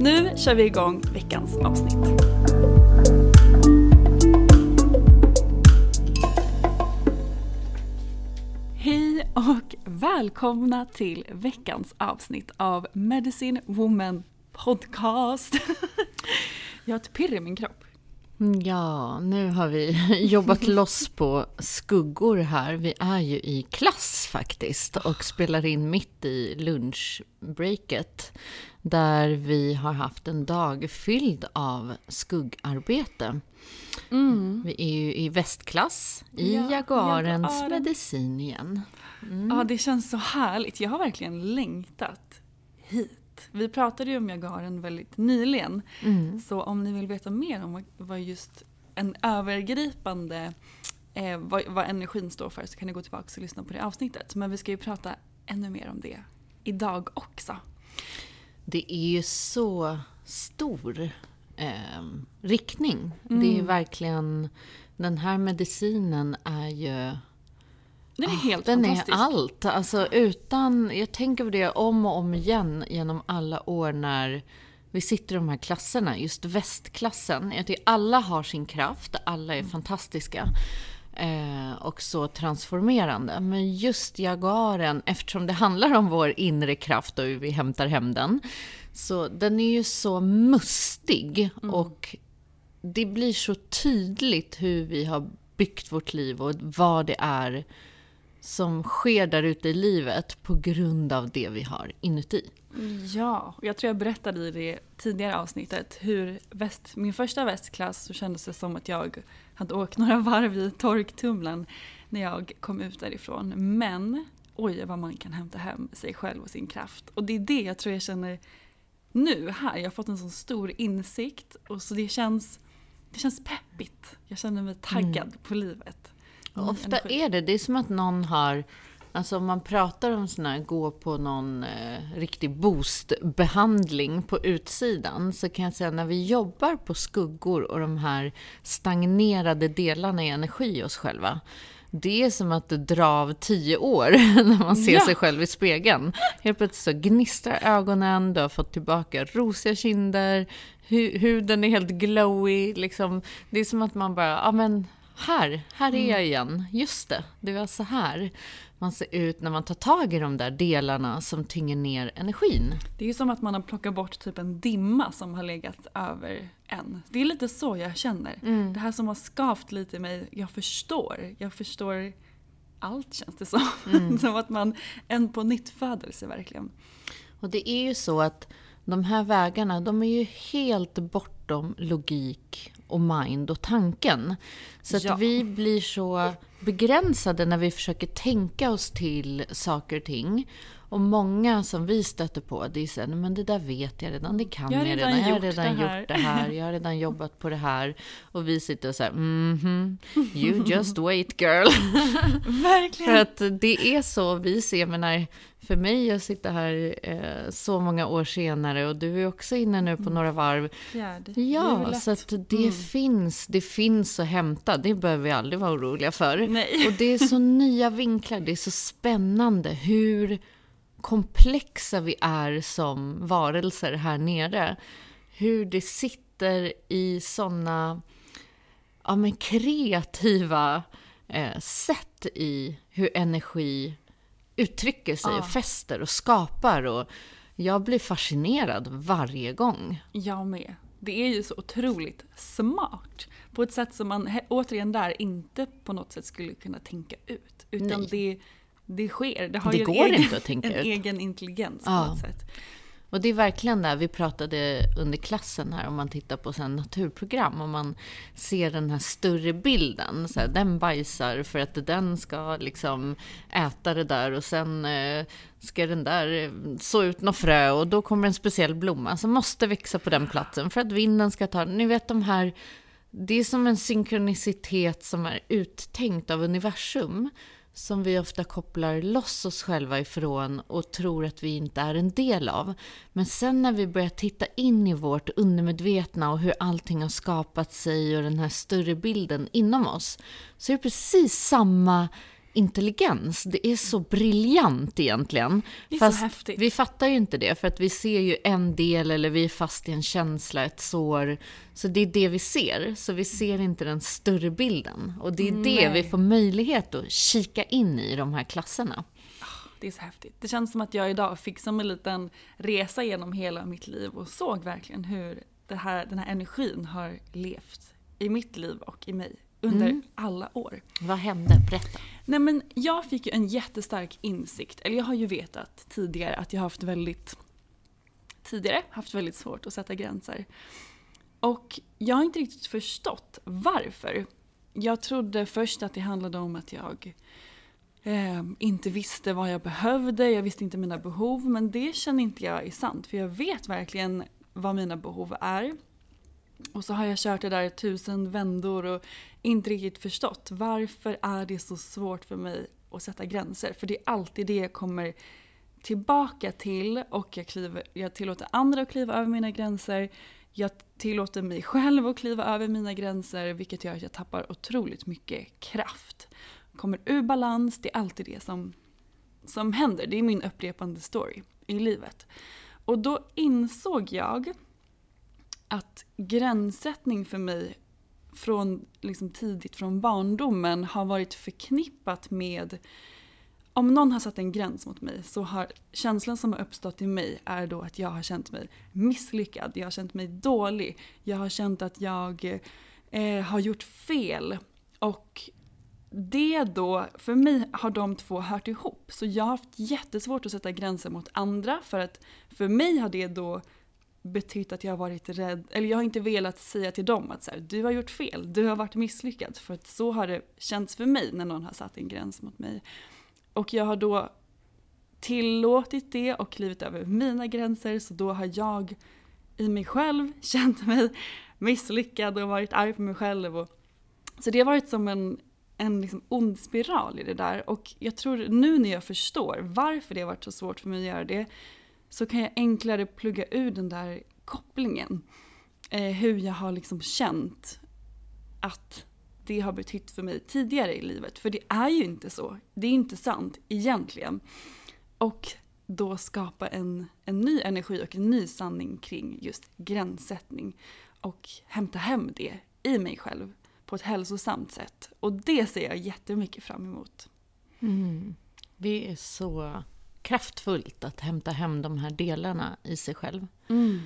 Nu kör vi igång veckans avsnitt. Hej och välkomna till veckans avsnitt av Medicine Woman Podcast. Jag har ett pirr i min kropp. Ja, nu har vi jobbat loss på skuggor här. Vi är ju i klass faktiskt och spelar in mitt i lunchbreaket. Där vi har haft en dag fylld av skuggarbete. Vi är ju i västklass i Ja, Jaguarens Jaguaren. medicin igen. Ja, det känns så härligt. Jag har verkligen längtat hit. Vi pratade ju om Jagaren väldigt nyligen. Så om ni vill veta mer om vad- vad just en övergripande, eh, vad, vad energin står för så kan ni gå tillbaka och lyssna på det avsnittet. Men vi ska ju prata ännu mer om det idag också. Det är ju så stor eh, riktning. Det är verkligen... Den här medicinen är ju... Den är helt Ah, Den är allt. Alltså utan... Jag tänker på det om och om igen genom alla år när vi sitter i de här klasserna. Just västklassen. Jag tycker alla har sin kraft. Alla är fantastiska. Eh, och så transformerande. Men just Jagaren, eftersom det handlar om vår inre kraft och hur vi hämtar hem den. Så den är ju så mustig. Och det blir så tydligt hur vi har byggt vårt liv och vad det är som sker där ute i livet på grund av det vi har inuti. Ja, jag tror jag berättade i det tidigare avsnittet hur väst, min första västklass så kändes det som att jag hade åkt några varv i torktumlaren när jag kom ut därifrån. Men oj vad man kan hämta hem sig själv och sin kraft. Och det är det jag tror jag känner nu här. Jag har fått en sån stor insikt och så det känns, det känns peppigt. Jag känner mig taggad på livet. Ofta energi. är det, det är som att någon har Alltså om man pratar om sån här, gå på någon eh, riktig boostbehandling på utsidan så kan jag säga när vi jobbar på skuggor och de här stagnerade delarna i energi i oss själva. Det är som att dra av tio år när man ser Ja. sig själv i spegeln. Helt plötsligt så gnistrar ögonen, du har fått tillbaka rosiga kinder, hu- huden är helt glowy. Liksom. Det är som att man bara, ja men här, här är jag igen. Just det, det var så här man ser ut när man tar tag i de där delarna som tynger ner energin. Det är ju som att man har plockat bort typ en dimma som har legat över en. Det är lite så jag känner. Det här som har skavt lite i mig, jag förstår. Jag förstår allt känns det som. som att man, en på nytt födelse verkligen. Och det är ju så att de här vägarna, de är ju helt bortom logik och mind och tanken. Så att Ja. vi blir så begränsade när vi försöker tänka oss till saker och ting. Och många som vi stöter på, det är så här, men det där vet jag redan, det kan jag, jag redan, jag har redan det gjort det här, jag har redan jobbat på det här. Och vi sitter och säger, mhm, you just wait girl. Verkligen. För att det är så vi ser, men när, för mig att sitta här eh, så många år senare och du är också inne nu på mm. några varv. Fjärde. Ja, så att det mm. finns, det finns att hämta. Det behöver vi aldrig vara oroliga för. Nej. Och det är så nya vinklar, det är så spännande hur komplexa vi är som varelser här nere. Hur det sitter i såna ja, men kreativa eh, sätt i hur energi uttrycker sig ja. och fäster och skapar. Och jag blir fascinerad varje gång. Jag med. Det är ju så otroligt smart. På ett sätt som man återigen där inte på något sätt skulle kunna tänka ut. Utan det, det sker. Det har det ju går en, egen, inte att tänka en ut. egen intelligens på ja. något sätt. Och det är verkligen där vi pratade under klassen här, om man tittar på sen naturprogram, och man ser den här större bilden. Så här, den bajsar för att den ska liksom äta det där och sen eh, ska den där så ut något frö och då kommer en speciell blomma som måste växa på den platsen för att vinden ska ta Ni vet de här, det är som en synkronicitet som är uttänkt av universum som vi ofta kopplar loss oss själva ifrån och tror att vi inte är en del av. Men sen när vi börjar titta in i vårt undermedvetna och hur allting har skapat sig och den här större bilden inom oss, så är det precis samma intelligens. Det är så briljant egentligen. Det är Fast så häftigt. vi fattar ju inte det, för att vi ser ju en del eller vi är fast i en känsla, ett sår. Så det är det vi ser. Så vi ser inte den större bilden. Och det är Nej. det vi får möjlighet att kika in i de här klasserna. Ah, det är så häftigt. Det känns som att jag idag fick som en liten resa genom hela mitt liv och såg verkligen hur här, den här energin har levt i mitt liv och i mig under mm. alla år. Vad hände? Berätta. Nej men jag fick ju en jättestark insikt, eller jag har ju vetat tidigare att jag har haft väldigt tidigare haft väldigt svårt att sätta gränser. Och jag har inte riktigt förstått varför. Jag trodde först att det handlade om att jag eh, inte visste vad jag behövde, jag visste inte mina behov, men det känner inte jag är sant, för jag vet verkligen vad mina behov är. Och så har jag kört det där tusen vändor och inte riktigt förstått varför är det så svårt för mig att sätta gränser. För det är alltid det jag kommer tillbaka till och jag, kliver, jag tillåter andra att kliva över mina gränser. Jag tillåter mig själv att kliva över mina gränser vilket gör att jag tappar otroligt mycket kraft. Kommer ur balans, det är alltid det som, som händer. Det är min upprepande story i livet. Och då insåg jag att gränssättning för mig från liksom tidigt från barndomen har varit förknippat med om någon har satt en gräns mot mig så har känslan som har uppstått i mig är då att jag har känt mig misslyckad, jag har känt mig dålig, jag har känt att jag eh, har gjort fel. Och det då, för mig har de två hört ihop. Så jag har haft jättesvårt att sätta gränser mot andra för att för mig har det då betytt att jag har varit rädd, eller jag har inte velat säga till dem att så här, du har gjort fel, du har varit misslyckad. För att så har det känts för mig när någon har satt en gräns mot mig. Och jag har då tillåtit det och klivit över mina gränser så då har jag i mig själv känt mig misslyckad och varit arg på mig själv. Och, så det har varit som en, en liksom ond spiral i det där och jag tror nu när jag förstår varför det har varit så svårt för mig att göra det så kan jag enklare plugga ur den där kopplingen. Eh, hur jag har liksom känt att det har betytt för mig tidigare i livet. För det är ju inte så. Det är inte sant egentligen. Och då skapa en, en ny energi och en ny sanning kring just gränssättning. Och hämta hem det i mig själv på ett hälsosamt sätt. Och det ser jag jättemycket fram emot. Mm. Det är så kraftfullt att hämta hem de här delarna i sig själv. Mm.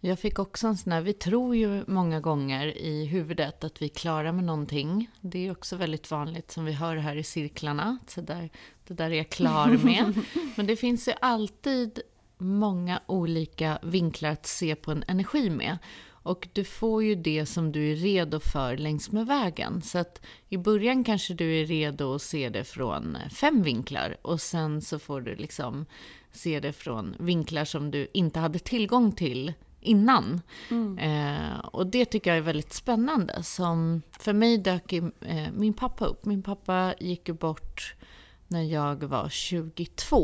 Jag fick också en sån här, vi tror ju många gånger i huvudet att vi är klara med någonting. Det är också väldigt vanligt som vi hör här i cirklarna. Så där, det där är jag klar med. Men det finns ju alltid många olika vinklar att se på en energi med. Och du får ju det som du är redo för längs med vägen. Så att i början kanske du är redo att se det från fem vinklar och sen så får du liksom se det från vinklar som du inte hade tillgång till innan. Mm. Eh, och det tycker jag är väldigt spännande. Som för mig dök eh, min pappa upp. Min pappa gick ju bort när jag var 22.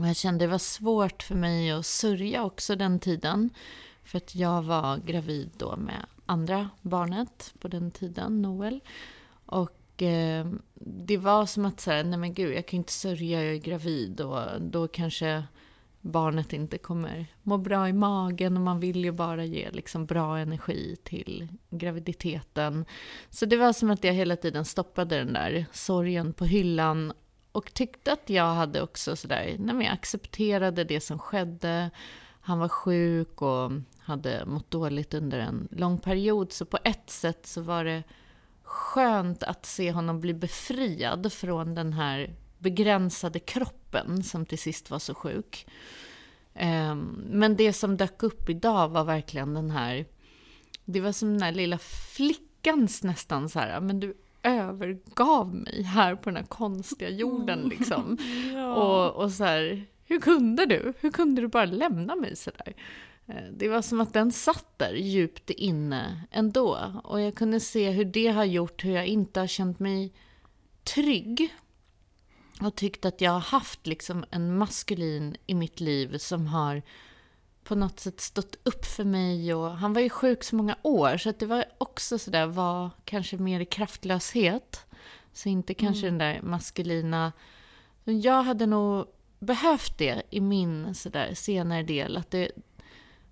Och jag kände det var svårt för mig att sörja också den tiden. För att jag var gravid då med andra barnet på den tiden, Noel. Och eh, det var som att säga, nej men gud, jag kan inte sörja, jag är gravid och då kanske barnet inte kommer må bra i magen och man vill ju bara ge liksom bra energi till graviditeten. Så det var som att jag hela tiden stoppade den där sorgen på hyllan och tyckte att jag hade också sådär, nej men jag accepterade det som skedde. Han var sjuk och hade mått dåligt under en lång period. Så på ett sätt så var det skönt att se honom bli befriad från den här begränsade kroppen som till sist var så sjuk. Ehm, men det som dök upp idag var verkligen den här... Det var som den här lilla flickans nästan så här, men du övergav mig här på den här konstiga jorden mm. liksom. ja. och, och så här, hur kunde du? Hur kunde du bara lämna mig sådär? Eh, det var som att den satt där djupt inne ändå. Och jag kunde se hur det har gjort hur jag inte har känt mig trygg. Och tyckt att jag har haft liksom en maskulin i mitt liv som har på något sätt stått upp för mig. Och han var ju sjuk så många år så att det var också sådär, var kanske mer i kraftlöshet. Så inte kanske mm. den där maskulina... Jag hade nog behövt det i min sådär senare del. Att det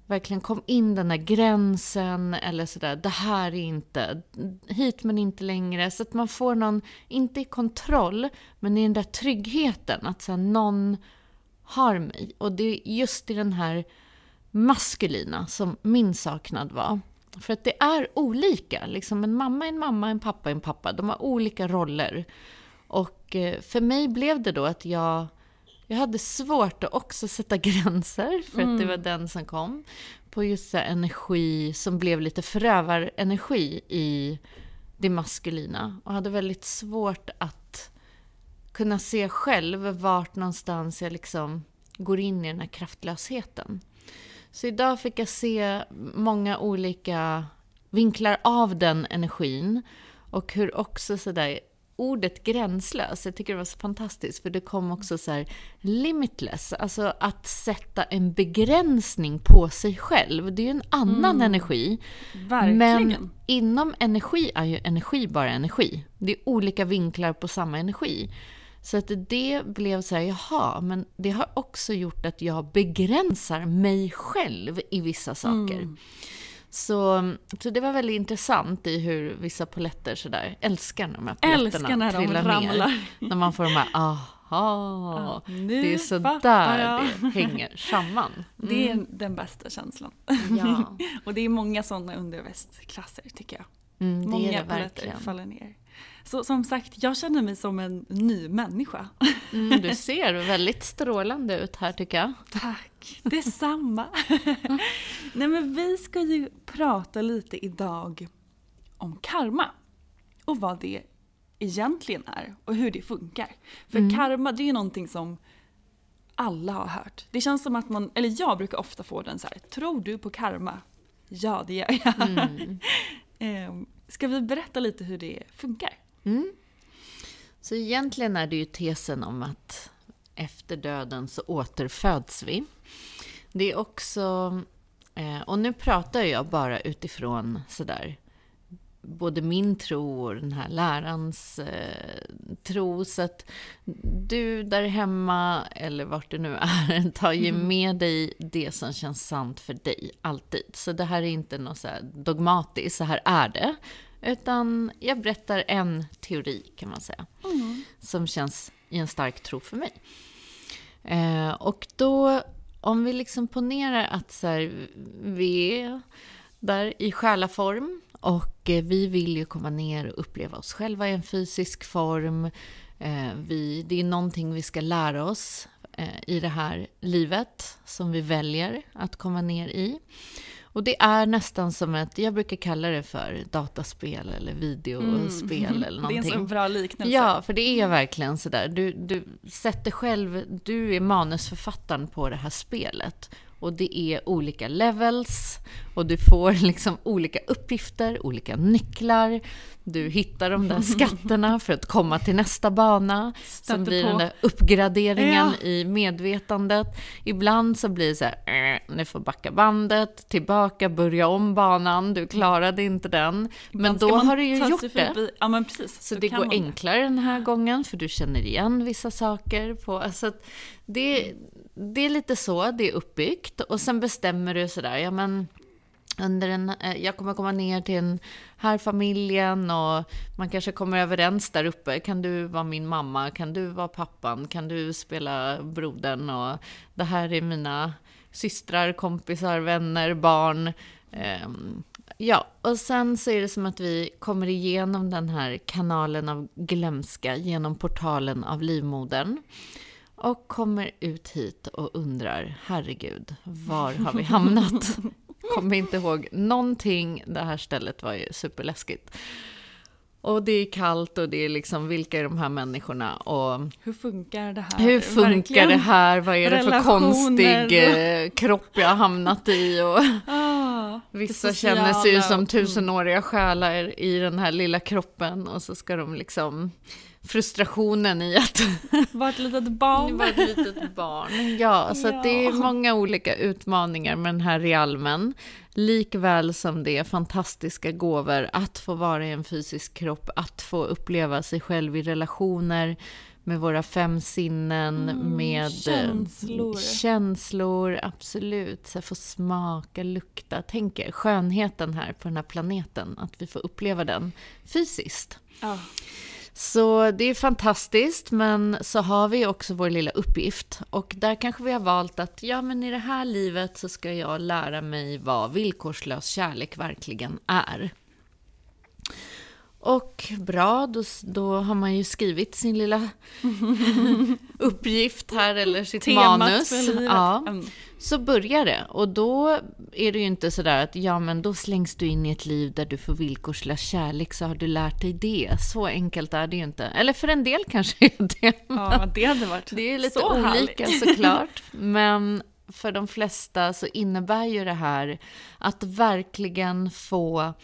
verkligen kom in den där gränsen eller sådär, det här är inte, hit men inte längre. Så att man får någon, inte i kontroll, men i den där tryggheten att så någon har mig. Och det är just i den här maskulina som min saknad var. För att det är olika. Liksom en mamma är en mamma, en pappa är en pappa. De har olika roller. Och eh, för mig blev det då att jag jag hade svårt att också sätta gränser, för mm. att det mm. var den som kom. På just så energi som blev lite förövarenergi i det maskulina. Och hade väldigt svårt att kunna se själv vart någonstans jag liksom går in i den här kraftlösheten. Så idag fick jag se många olika vinklar av den energin. Och hur också sådär ordet gränslös, jag tycker det var så fantastiskt, för det kom också så här limitless, alltså att sätta en begränsning på sig själv. Det är ju en annan mm. energi. Verkligen. Men inom energi är ju energi bara energi. Det är olika vinklar på samma energi. Så att det blev så här, jaha, men det har också gjort att jag begränsar mig själv i vissa saker. Mm. Så, så det var väldigt intressant i hur vissa poletter sådär, älskar när de här poletterna när de trillar ramlar. ner. När man får de här, aha, ah, det är sådär det hänger samman. Mm. Det är den bästa känslan. Ja. och det är många sådana undervästklasser tycker jag. Mm, många poletter faller ner. Så som sagt, jag känner mig som en ny människa. Mm, du ser väldigt strålande ut här tycker jag. Tack, detsamma. Nej men vi ska ju prata lite idag om karma. Och vad det egentligen är och hur det funkar. För mm. karma, det är ju någonting som alla har hört. Det känns som att man, eller jag brukar ofta få den så här, tror du på karma? Ja, det gör jag. Mm. Ska vi berätta lite hur det funkar? Mm. Så egentligen är det ju tesen om att efter döden så återföds vi. Det är också, eh, och nu pratar jag bara utifrån sådär både min tro och den här lärans eh, tro. Så att du där hemma, eller vart du nu är, tar ju mm. med dig det som känns sant för dig, alltid. Så det här är inte något så dogmatiskt, så här är det. Utan jag berättar en teori kan man säga. Mm. Som känns i en stark tro för mig. Eh, och då, om vi liksom ponerar att så här, vi är där i själaform och eh, vi vill ju komma ner och uppleva oss själva i en fysisk form. Eh, vi, det är någonting vi ska lära oss eh, i det här livet som vi väljer att komma ner i. Och det är nästan som ett, jag brukar kalla det för dataspel eller videospel mm. eller någonting. Det är en så bra liknelse. Ja, för det är verkligen sådär. Du, du sätter själv, du är manusförfattaren på det här spelet. Och det är olika levels och du får liksom olika uppgifter, olika nycklar. Du hittar de där skatterna för att komma till nästa bana. Stöter som blir på. den där uppgraderingen ja. i medvetandet. Ibland så blir det så här, äh, nu får backa bandet, tillbaka, börja om banan, du klarade inte den. Men då har du ju gjort det. Ja, men precis. Så, så det går enklare den här gången, för du känner igen vissa saker. På, alltså det, det är lite så det är uppbyggt. Och sen bestämmer du sådär, ja men under en, eh, jag kommer komma ner till den här familjen och man kanske kommer överens där uppe. Kan du vara min mamma? Kan du vara pappan? Kan du spela brodern? Och det här är mina systrar, kompisar, vänner, barn. Ehm, ja, och sen så är det som att vi kommer igenom den här kanalen av glömska genom portalen av livmodern och kommer ut hit och undrar, herregud, var har vi hamnat? Kommer inte ihåg någonting. Det här stället var ju superläskigt. Och det är kallt och det är liksom, vilka är de här människorna? Och hur funkar det här? Hur funkar Verkligen? det här? Vad är det för konstig eh, kropp jag har hamnat i? Och ah, vissa känner sig ju som tusenåriga själar i den här lilla kroppen och så ska de liksom frustrationen i att vara ett litet barn. Vara ett litet barn. Ja, så ja. det är många olika utmaningar med den här realmen. Likväl som det är fantastiska gåvor att få vara i en fysisk kropp, att få uppleva sig själv i relationer med våra fem sinnen, mm, med eh, känslor. känslor, absolut. Så få smaka, lukta, tänk er skönheten här på den här planeten, att vi får uppleva den fysiskt. Ja. Så det är fantastiskt, men så har vi också vår lilla uppgift. Och där kanske vi har valt att, ja men i det här livet så ska jag lära mig vad villkorslös kärlek verkligen är. Och bra, då, då har man ju skrivit sin lilla uppgift här, eller sitt Temat manus. För livet. Ja. Så börjar det. Och då är det ju inte sådär att ja, men då slängs du in i ett liv där du får villkorslös kärlek så har du lärt dig det. Så enkelt är det ju inte. Eller för en del kanske är det. Ja, det hade varit Det är lite så olika härligt. såklart. Men för de flesta så innebär ju det här att verkligen få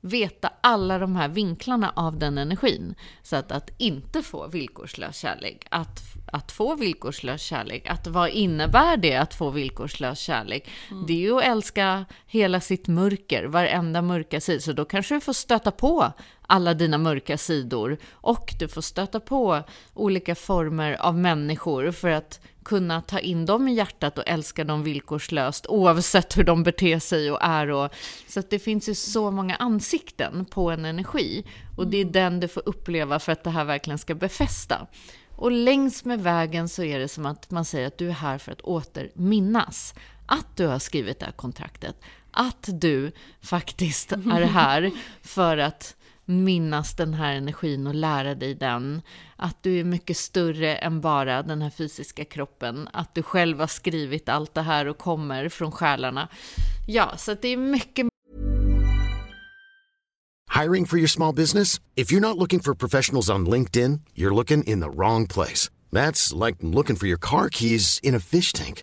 veta alla de här vinklarna av den energin. Så att, att inte få villkorslös kärlek, att, att få villkorslös kärlek, att vad innebär det att få villkorslös kärlek? Mm. Det är ju att älska hela sitt mörker, varenda mörka sida. Så då kanske du får stöta på alla dina mörka sidor och du får stöta på olika former av människor för att kunna ta in dem i hjärtat och älska dem villkorslöst oavsett hur de beter sig och är. Och, så det finns ju så många ansikten på en energi och det är mm. den du får uppleva för att det här verkligen ska befästa. Och längs med vägen så är det som att man säger att du är här för att återminnas. Att du har skrivit det här kontraktet. Att du faktiskt är här för att minnas den här energin och lära dig den. Att du är mycket större än bara den här fysiska kroppen. Att du själv har skrivit allt det här och kommer från själarna. Ja, så det är mycket. Hiring for your small business? If you're not looking for professionals on LinkedIn, you're looking in the wrong place. That's like looking for your car keys in a fish tank.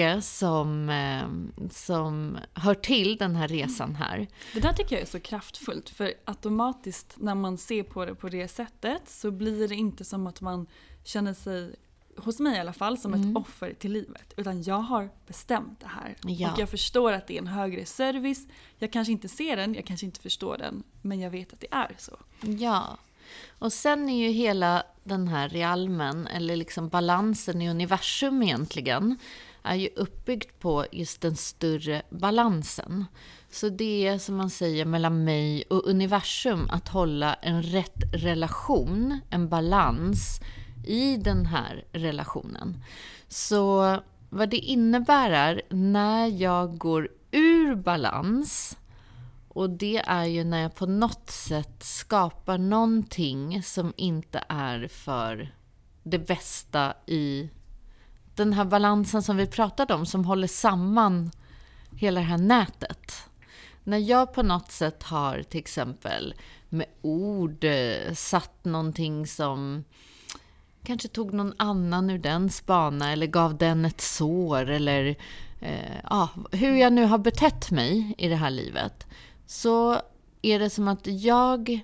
mycket som, eh, som hör till den här resan här. Det där tycker jag är så kraftfullt för automatiskt när man ser på det på det sättet så blir det inte som att man känner sig hos mig i alla fall, som ett offer till livet. Utan jag har bestämt det här. Ja. Och jag förstår att det är en högre service. Jag kanske inte ser den, jag kanske inte förstår den. Men jag vet att det är så. Ja. Och sen är ju hela den här realmen, eller liksom balansen i universum egentligen, är ju uppbyggt på just den större balansen. Så det är som man säger mellan mig och universum, att hålla en rätt relation, en balans i den här relationen. Så vad det innebär är, när jag går ur balans, och det är ju när jag på något sätt skapar någonting som inte är för det bästa i den här balansen som vi pratade om, som håller samman hela det här nätet. När jag på något sätt har till exempel med ord eh, satt någonting som kanske tog någon annan ur den spana eller gav den ett sår eller eh, ah, hur jag nu har betett mig i det här livet så är det som att jag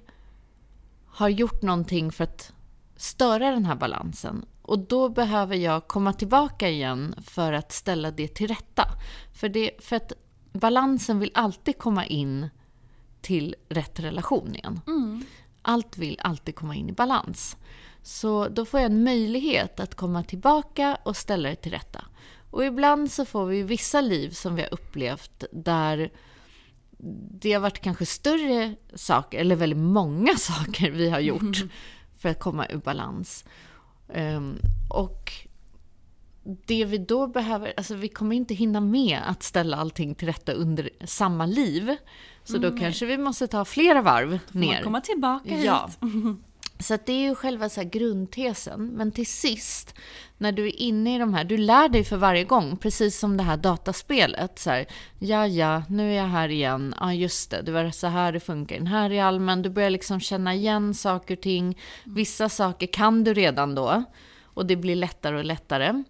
har gjort någonting för att störa den här balansen. Och då behöver jag komma tillbaka igen för att ställa det till rätta. För, det, för att balansen vill alltid komma in till rätt relation igen. Allt vill alltid komma in i balans. Så då får jag en möjlighet att komma tillbaka och ställa det till rätta. Och ibland så får vi vissa liv som vi har upplevt där det har varit kanske större saker, eller väldigt många saker vi har gjort för att komma ur balans. Um, och det vi då behöver, alltså vi kommer inte hinna med att ställa allting till rätta under samma liv. Så då kanske vi måste ta flera varv Får ner. man komma tillbaka Ja. Så att det är ju själva så här grundtesen. Men till sist, när du är inne i de här, du lär dig för varje gång, precis som det här dataspelet. Så här, ja, ja, nu är jag här igen. Ja, just det, det var så här det funkar. Den här är allmän. Du börjar liksom känna igen saker och ting. Vissa saker kan du redan då. Och det blir lättare och lättare.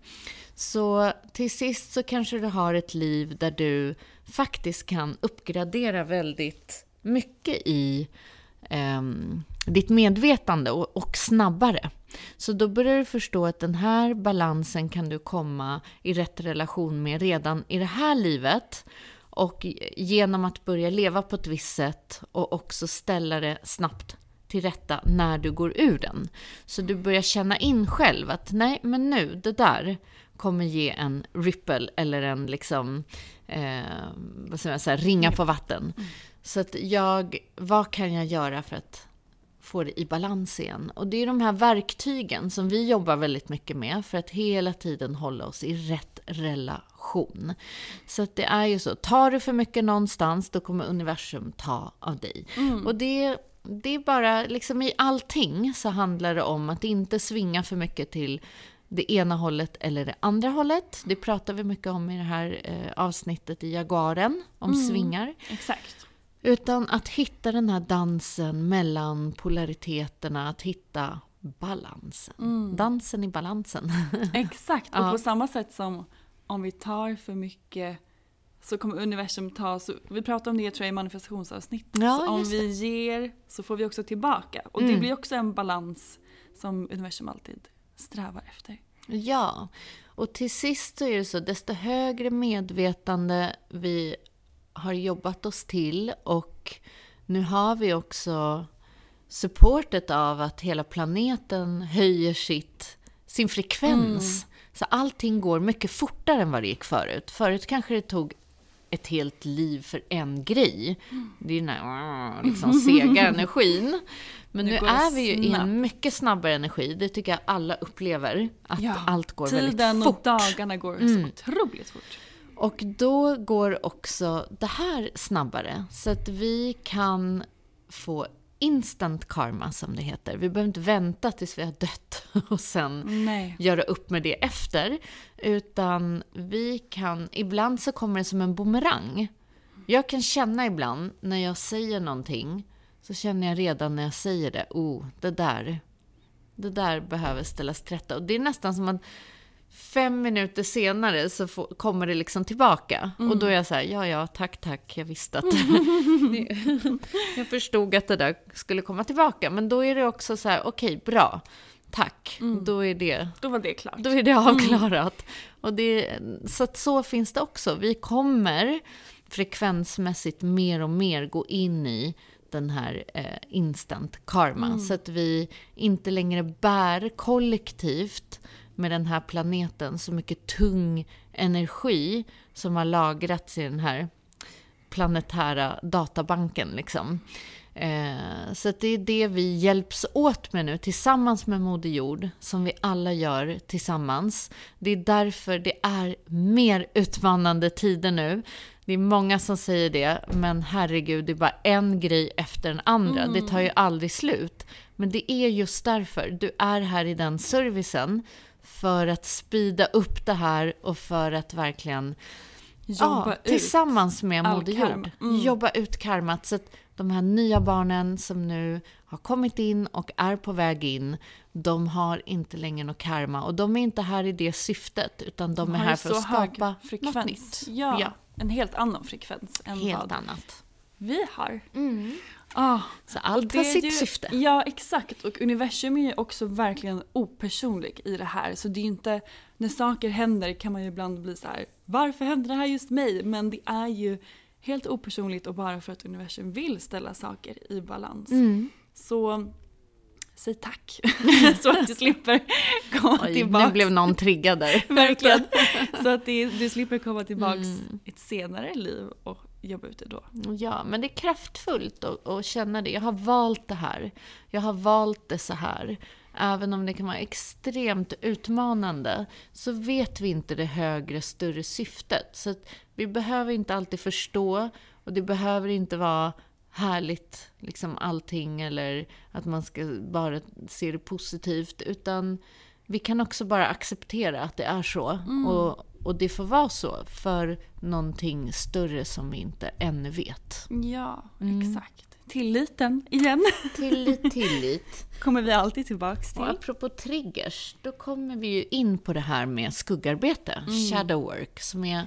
Så till sist så kanske du har ett liv där du faktiskt kan uppgradera väldigt mycket i ehm, ditt medvetande och, och snabbare. Så då börjar du förstå att den här balansen kan du komma i rätt relation med redan i det här livet. Och genom att börja leva på ett visst sätt och också ställa det snabbt till rätta när du går ur den. Så du börjar känna in själv att nej, men nu, det där kommer ge en ripple eller en liksom, eh, vad ska man säga, ringa på vatten. Så att jag, vad kan jag göra för att få det i balans igen? Och det är de här verktygen som vi jobbar väldigt mycket med för att hela tiden hålla oss i rätt relation. Så att det är ju så, tar du för mycket någonstans, då kommer universum ta av dig. Och det, det är bara, liksom i allting så handlar det om att inte svinga för mycket till det ena hållet eller det andra hållet. Det pratar vi mycket om i det här eh, avsnittet i Jaguaren, om svingar. Exakt. Utan att hitta den här dansen mellan polariteterna, att hitta balansen. Dansen i balansen. Exakt, och Ja. på samma sätt som om vi tar för mycket så kommer universum ta, så, vi pratade om det tror jag i manifestationsavsnitt. Ja, om vi ger så får vi också tillbaka. Och det blir också en balans som universum alltid strävar efter. Ja, och till sist så är det så, desto högre medvetande vi har jobbat oss till och nu har vi också supportet av att hela planeten höjer sitt, sin frekvens. Så allting går mycket fortare än vad det gick förut. Förut kanske det tog ett helt liv för en grej. Det är den här liksom, sega energin. Men Nu nu, är vi ju i en mycket snabbare energi. Det tycker jag alla upplever. Att allt går Tiden väldigt och fort. Mm. dagarna går så otroligt fort. Och då går också det här snabbare. Så att vi kan få instant karma som det heter. Vi behöver inte vänta tills vi har dött och sen Nej. göra upp med det efter. Utan vi kan, ibland så kommer det som en bumerang. Jag kan känna ibland när jag säger någonting, så känner jag redan när jag säger det, oh, det där, det där behöver ställas till rätta. Och det är nästan som att fem minuter senare så får, kommer det liksom tillbaka. Mm. Och då är jag så här, ja ja, tack tack, jag visste att... jag förstod att det där skulle komma tillbaka. Men då är det också så här, okej, okay, bra. Tack. Mm. Då är det... Då var det klart. Då är det avklarat. Mm. Och det, så att så finns det också. Vi kommer frekvensmässigt mer och mer gå in i den här eh, instant karma. Mm. Så att vi inte längre bär kollektivt med den här planeten så mycket tung energi som har lagrats i den här planetära databanken. Liksom. Eh, så det är det vi hjälps åt med nu tillsammans med Moder Jord, som vi alla gör tillsammans. Det är därför det är mer utmanande tider nu. Det är många som säger det, men herregud, det är bara en grej efter den andra. Mm. Det tar ju aldrig slut. Men det är just därför. Du är här i den servicen för att spida upp det här och för att verkligen jobba ja, tillsammans med Moder Jord, mm. jobba ut karmat. Så att de här nya barnen som nu har kommit in och är på väg in, de har inte längre något karma. Och de är inte här i det syftet, utan de, de är här för att skapa frekvens. något nytt. Ja, ja, en helt annan frekvens än helt vad annat. vi har. Mm. Ah, så allt har sitt ju, syfte. Ja, exakt. Och universum är ju också verkligen opersonlig i det här. Så det är ju inte, när saker händer kan man ju ibland bli så här, varför händer det här just mig? Men det är ju helt opersonligt och bara för att universum vill ställa saker i balans. Mm. Så säg tack så att du slipper komma Oj, tillbaka. Nu blev någon triggad där. Verkligen. Så att det, du slipper komma tillbaka mm. ett senare liv och jobba ut det då. Ja, men det är kraftfullt att, att känna det. Jag har valt det här. Jag har valt det så här. Även om det kan vara extremt utmanande så vet vi inte det högre, större syftet. Så vi behöver inte alltid förstå och det behöver inte vara härligt, liksom allting, eller att man ska bara se det positivt, utan vi kan också bara acceptera att det är så. Mm. Och, och det får vara så för någonting större som vi inte ännu vet. Ja, mm. exakt. Tilliten igen. Tillit, tillit. kommer vi alltid tillbaks till. Och apropå triggers, då kommer vi ju in på det här med skuggarbete, mm. shadow work, som är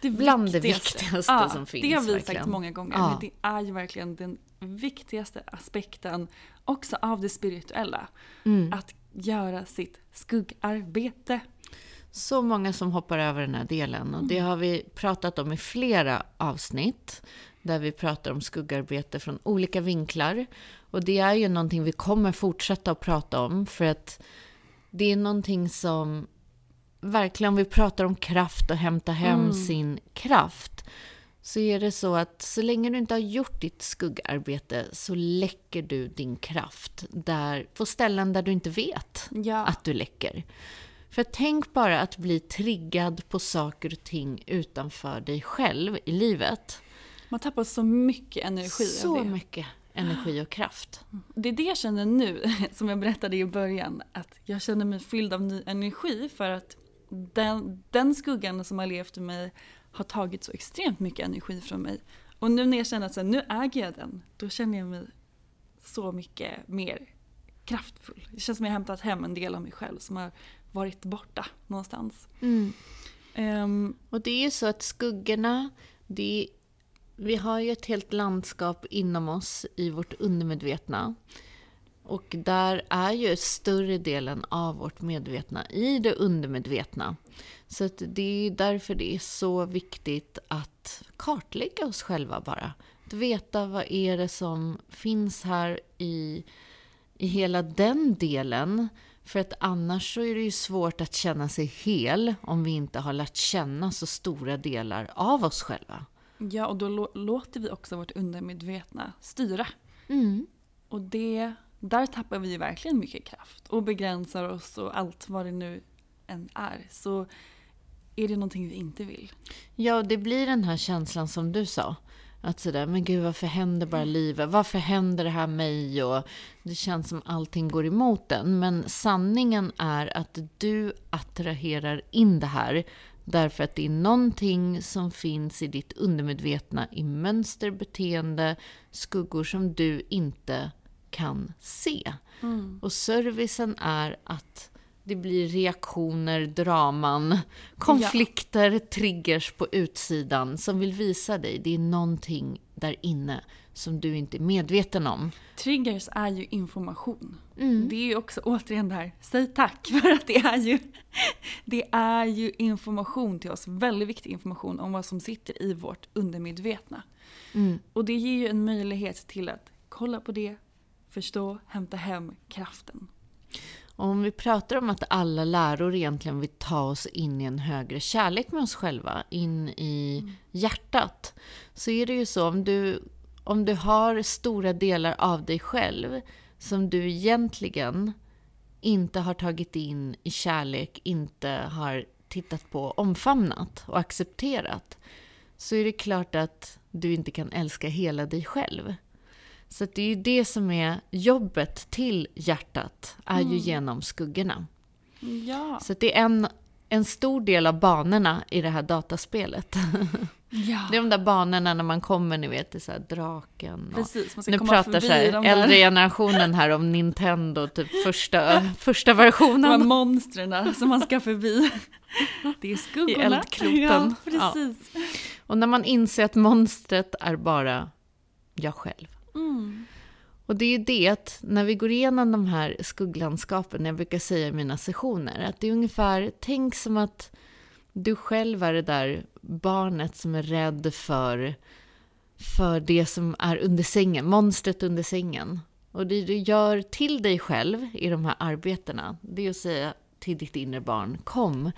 det bland det viktigaste ja, som finns. Det har vi verkligen. sagt många gånger, ja. det är ju verkligen den viktigaste aspekten också av det spirituella. Mm. Att göra sitt skuggarbete. Så många som hoppar över den här delen och det mm. har vi pratat om i flera avsnitt där vi pratar om skuggarbete från olika vinklar. Och det är ju någonting vi kommer fortsätta att prata om för att det är någonting som verkligen, om vi pratar om kraft och hämta hem mm. sin kraft, så är det så att så länge du inte har gjort ditt skuggarbete så läcker du din kraft där, på ställen där du inte vet ja. att du läcker. För tänk bara att bli triggad på saker och ting utanför dig själv i livet. Man tappar så mycket energi Så av det. mycket energi och kraft. Det är det jag känner nu, som jag berättade i början. Att jag känner mig fylld av ny energi för att den, den skuggan som har levt i mig har tagit så extremt mycket energi från mig. Och nu när jag känner att så här, nu äger jag den, då känner jag mig så mycket mer kraftfull. Det känns som jag har hämtat hem en del av mig själv som har varit borta någonstans. Mm. Um, och det är ju så att skuggorna, det vi har ju ett helt landskap inom oss i vårt undermedvetna. Och där är ju större delen av vårt medvetna i det undermedvetna. Så det är därför det är så viktigt att kartlägga oss själva bara. Att veta vad är det som finns här i, i hela den delen. För att annars så är det ju svårt att känna sig hel om vi inte har lärt känna så stora delar av oss själva. Ja, och då låter vi också vårt undermedvetna styra. Mm. Och det, där tappar vi ju verkligen mycket kraft och begränsar oss och allt vad det nu än är. Så är det någonting vi inte vill. Ja, det blir den här känslan som du sa. Att sådär, men gud varför händer bara livet? Varför händer det här mig? Och det känns som allting går emot den. Men sanningen är att du attraherar in det här Därför att det är någonting som finns i ditt undermedvetna i mönster, beteende, skuggor som du inte kan se. Mm. Och servicen är att Det blir reaktioner, draman, konflikter, triggers på utsidan som vill visa dig det är någonting där inne som du inte är medveten om. Triggers är ju information. Mm. Det är ju också återigen det här, säg tack för att det är ju, det är ju information till oss, väldigt viktig information om vad som sitter i vårt undermedvetna. Mm. Och det ger ju en möjlighet till att kolla på det, förstå, hämta hem kraften. Och om vi pratar om att alla läror egentligen vill ta oss in i en högre kärlek med oss själva, in i hjärtat, så är det ju så om du, om du har stora delar av dig själv som du egentligen inte har tagit in i kärlek, inte har tittat på, omfamnat och accepterat, så är det klart att du inte kan älska hela dig själv. Så det är ju det som är jobbet till hjärtat, är ju genom skuggorna. Ja. Så det är en, en stor del av banorna i det här dataspelet. ja. Det är de där banorna när man kommer, ni vet, till så draken. Och, Precis, man ska nu komma pratar förbi så här, de äldre generationen här om Nintendo, typ första, första De här versionen. monstren som man ska förbi. Det är skuggorna. I eldkloten. Ja, Ja. precis. Och när man inser att monstret är bara jag själv. Mm. Och det är ju det att när vi går igenom de här skugglandskapen, jag brukar säga i mina sessioner, att det är ungefär, tänk som att du själv är det där barnet som är rädd för, för det som är under sängen, monstret under sängen. Och det du gör till dig själv i de här arbetena, det är att säga till ditt inre barn, kom,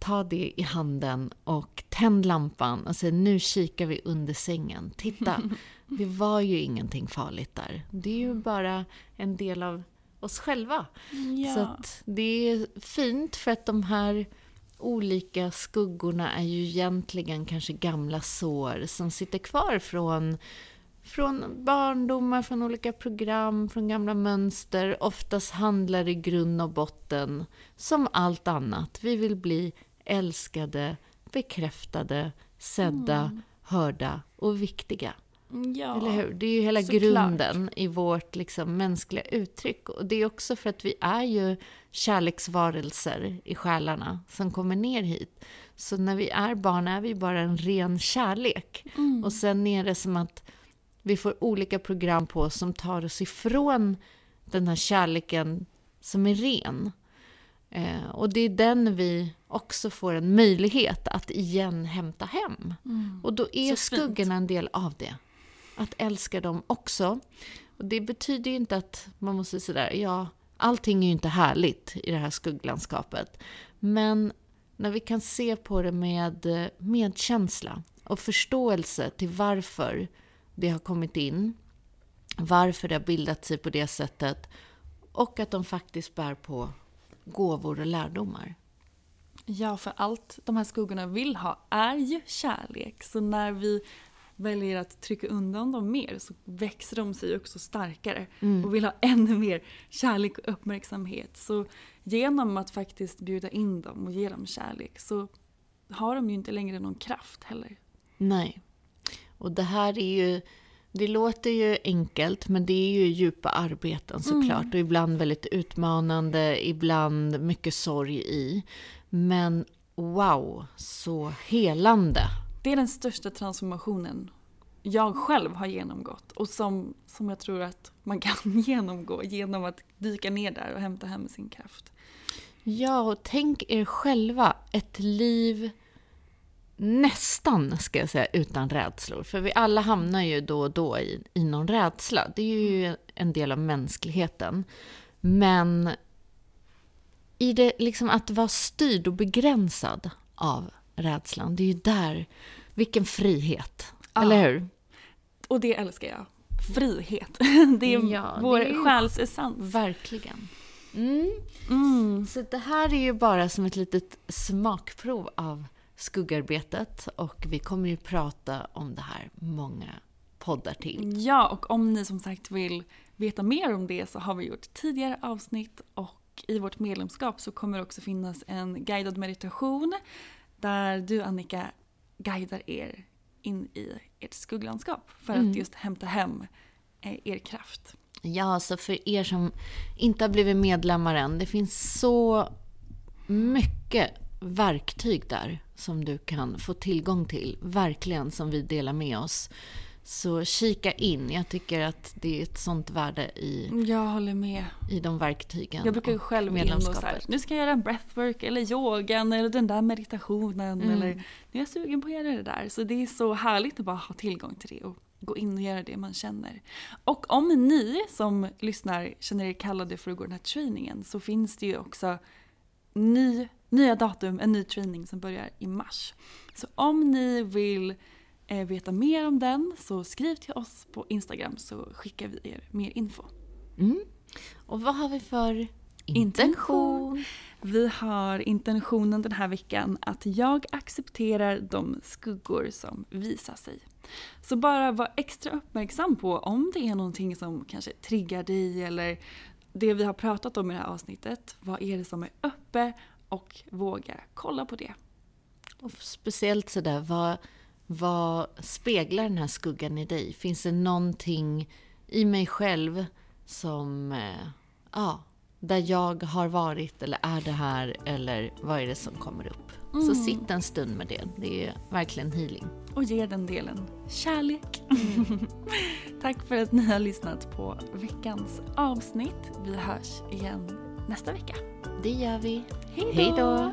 ta det i handen och tänd lampan och säg nu kikar vi under sängen. Titta, det var ju ingenting farligt där. Det är ju bara en del av oss själva. Ja. Så det är fint för att de här olika skuggorna är ju egentligen kanske gamla sår som sitter kvar från, från barndomar, från olika program, från gamla mönster. Oftast handlar det i grund och botten, som allt annat, vi vill bli älskade, bekräftade, sedda, hörda och viktiga. ja. Eller hur? Det är ju hela grunden i vårt liksom, mänskliga uttryck. Och det är också för att vi är ju kärleksvarelser i själarna som kommer ner hit. Så när vi är barn är vi bara en ren kärlek. Mm. Och sen är det som att vi får olika program på oss som tar oss ifrån den här kärleken som är ren. Eh, och det är den vi också får en möjlighet att igen hämta hem. Och då är Mm. Så fint. skuggorna en del av det. Att älska dem också. Och det betyder ju inte att man måste sådär, ja, allting är ju inte härligt i det här skugglandskapet. Men när vi kan se på det med eh, medkänsla och förståelse till varför det har kommit in, varför det har bildat sig på det sättet och att de faktiskt bär på gåvor och lärdomar. Ja, för allt de här skuggorna vill ha är ju kärlek. Så när vi väljer att trycka undan dem mer så växer de sig också starkare och vill ha ännu mer kärlek och uppmärksamhet. Så genom att faktiskt bjuda in dem och ge dem kärlek så har de ju inte längre någon kraft heller. Nej. Och det här är ju... Det låter ju enkelt, men det är ju djupa arbeten såklart. Och ibland väldigt utmanande, ibland mycket sorg i. Men wow, så helande. Det är den största transformationen jag själv har genomgått och som, som jag tror att man kan genomgå genom att dyka ner där och hämta hem sin kraft. Ja, och tänk er själva ett liv nästan, ska jag säga, utan rädslor. För vi alla hamnar ju då och då i, i någon rädsla. Det är ju en del av mänskligheten. Men i det, liksom att vara styrd och begränsad av rädslan, det är ju där, vilken frihet. Ja. Eller hur? Och det älskar jag. Frihet. Det är Ja, vår det är själs essens. Verkligen. Mm. Mm. Så det här är ju bara som ett litet smakprov av skuggarbetet och vi kommer ju prata om det här många poddar till. Ja, och om ni som sagt vill veta mer om det så har vi gjort tidigare avsnitt och i vårt medlemskap så kommer det också finnas en guidad meditation där du Annika guidar er in i ert skugglandskap för Mm. att just hämta hem eh, er kraft. Ja, så för er som inte har blivit medlemmar än, det finns så mycket verktyg där som du kan få tillgång till, verkligen, som vi delar med oss. Så kika in. Jag tycker att det är ett sånt värde i, Jag håller med. i de verktygen. Jag brukar ju själv gå in och så här, medlemskapet. nu ska jag göra en breathwork eller yogan eller den där meditationen Mm. eller nu är jag sugen på att göra det där. Så det är så härligt att bara ha tillgång till det och gå in och göra det man känner. Och om ni som lyssnar känner er kallade för att gå den här trainingen så finns det ju också ny, nya datum, en ny training som börjar i mars. Så om ni vill veta mer om den så skriv till oss på Instagram så skickar vi er mer info. Mm. Och vad har vi för intention? Vi har intentionen den här veckan att jag accepterar de skuggor som visar sig. Så bara var extra uppmärksam på om det är någonting som kanske triggar dig eller det vi har pratat om i det här avsnittet. Vad är det som är uppe och våga kolla på det. Och speciellt sådär, vad, vad speglar den här skuggan i dig? Finns det någonting i mig själv som, eh, ja, där jag har varit eller är det här eller vad är det som kommer upp? Så sitt en stund med det. Det är verkligen healing. Och ge den delen kärlek. Tack för att ni har lyssnat på veckans avsnitt. Vi hörs igen nästa vecka. Det gör vi. Hej då!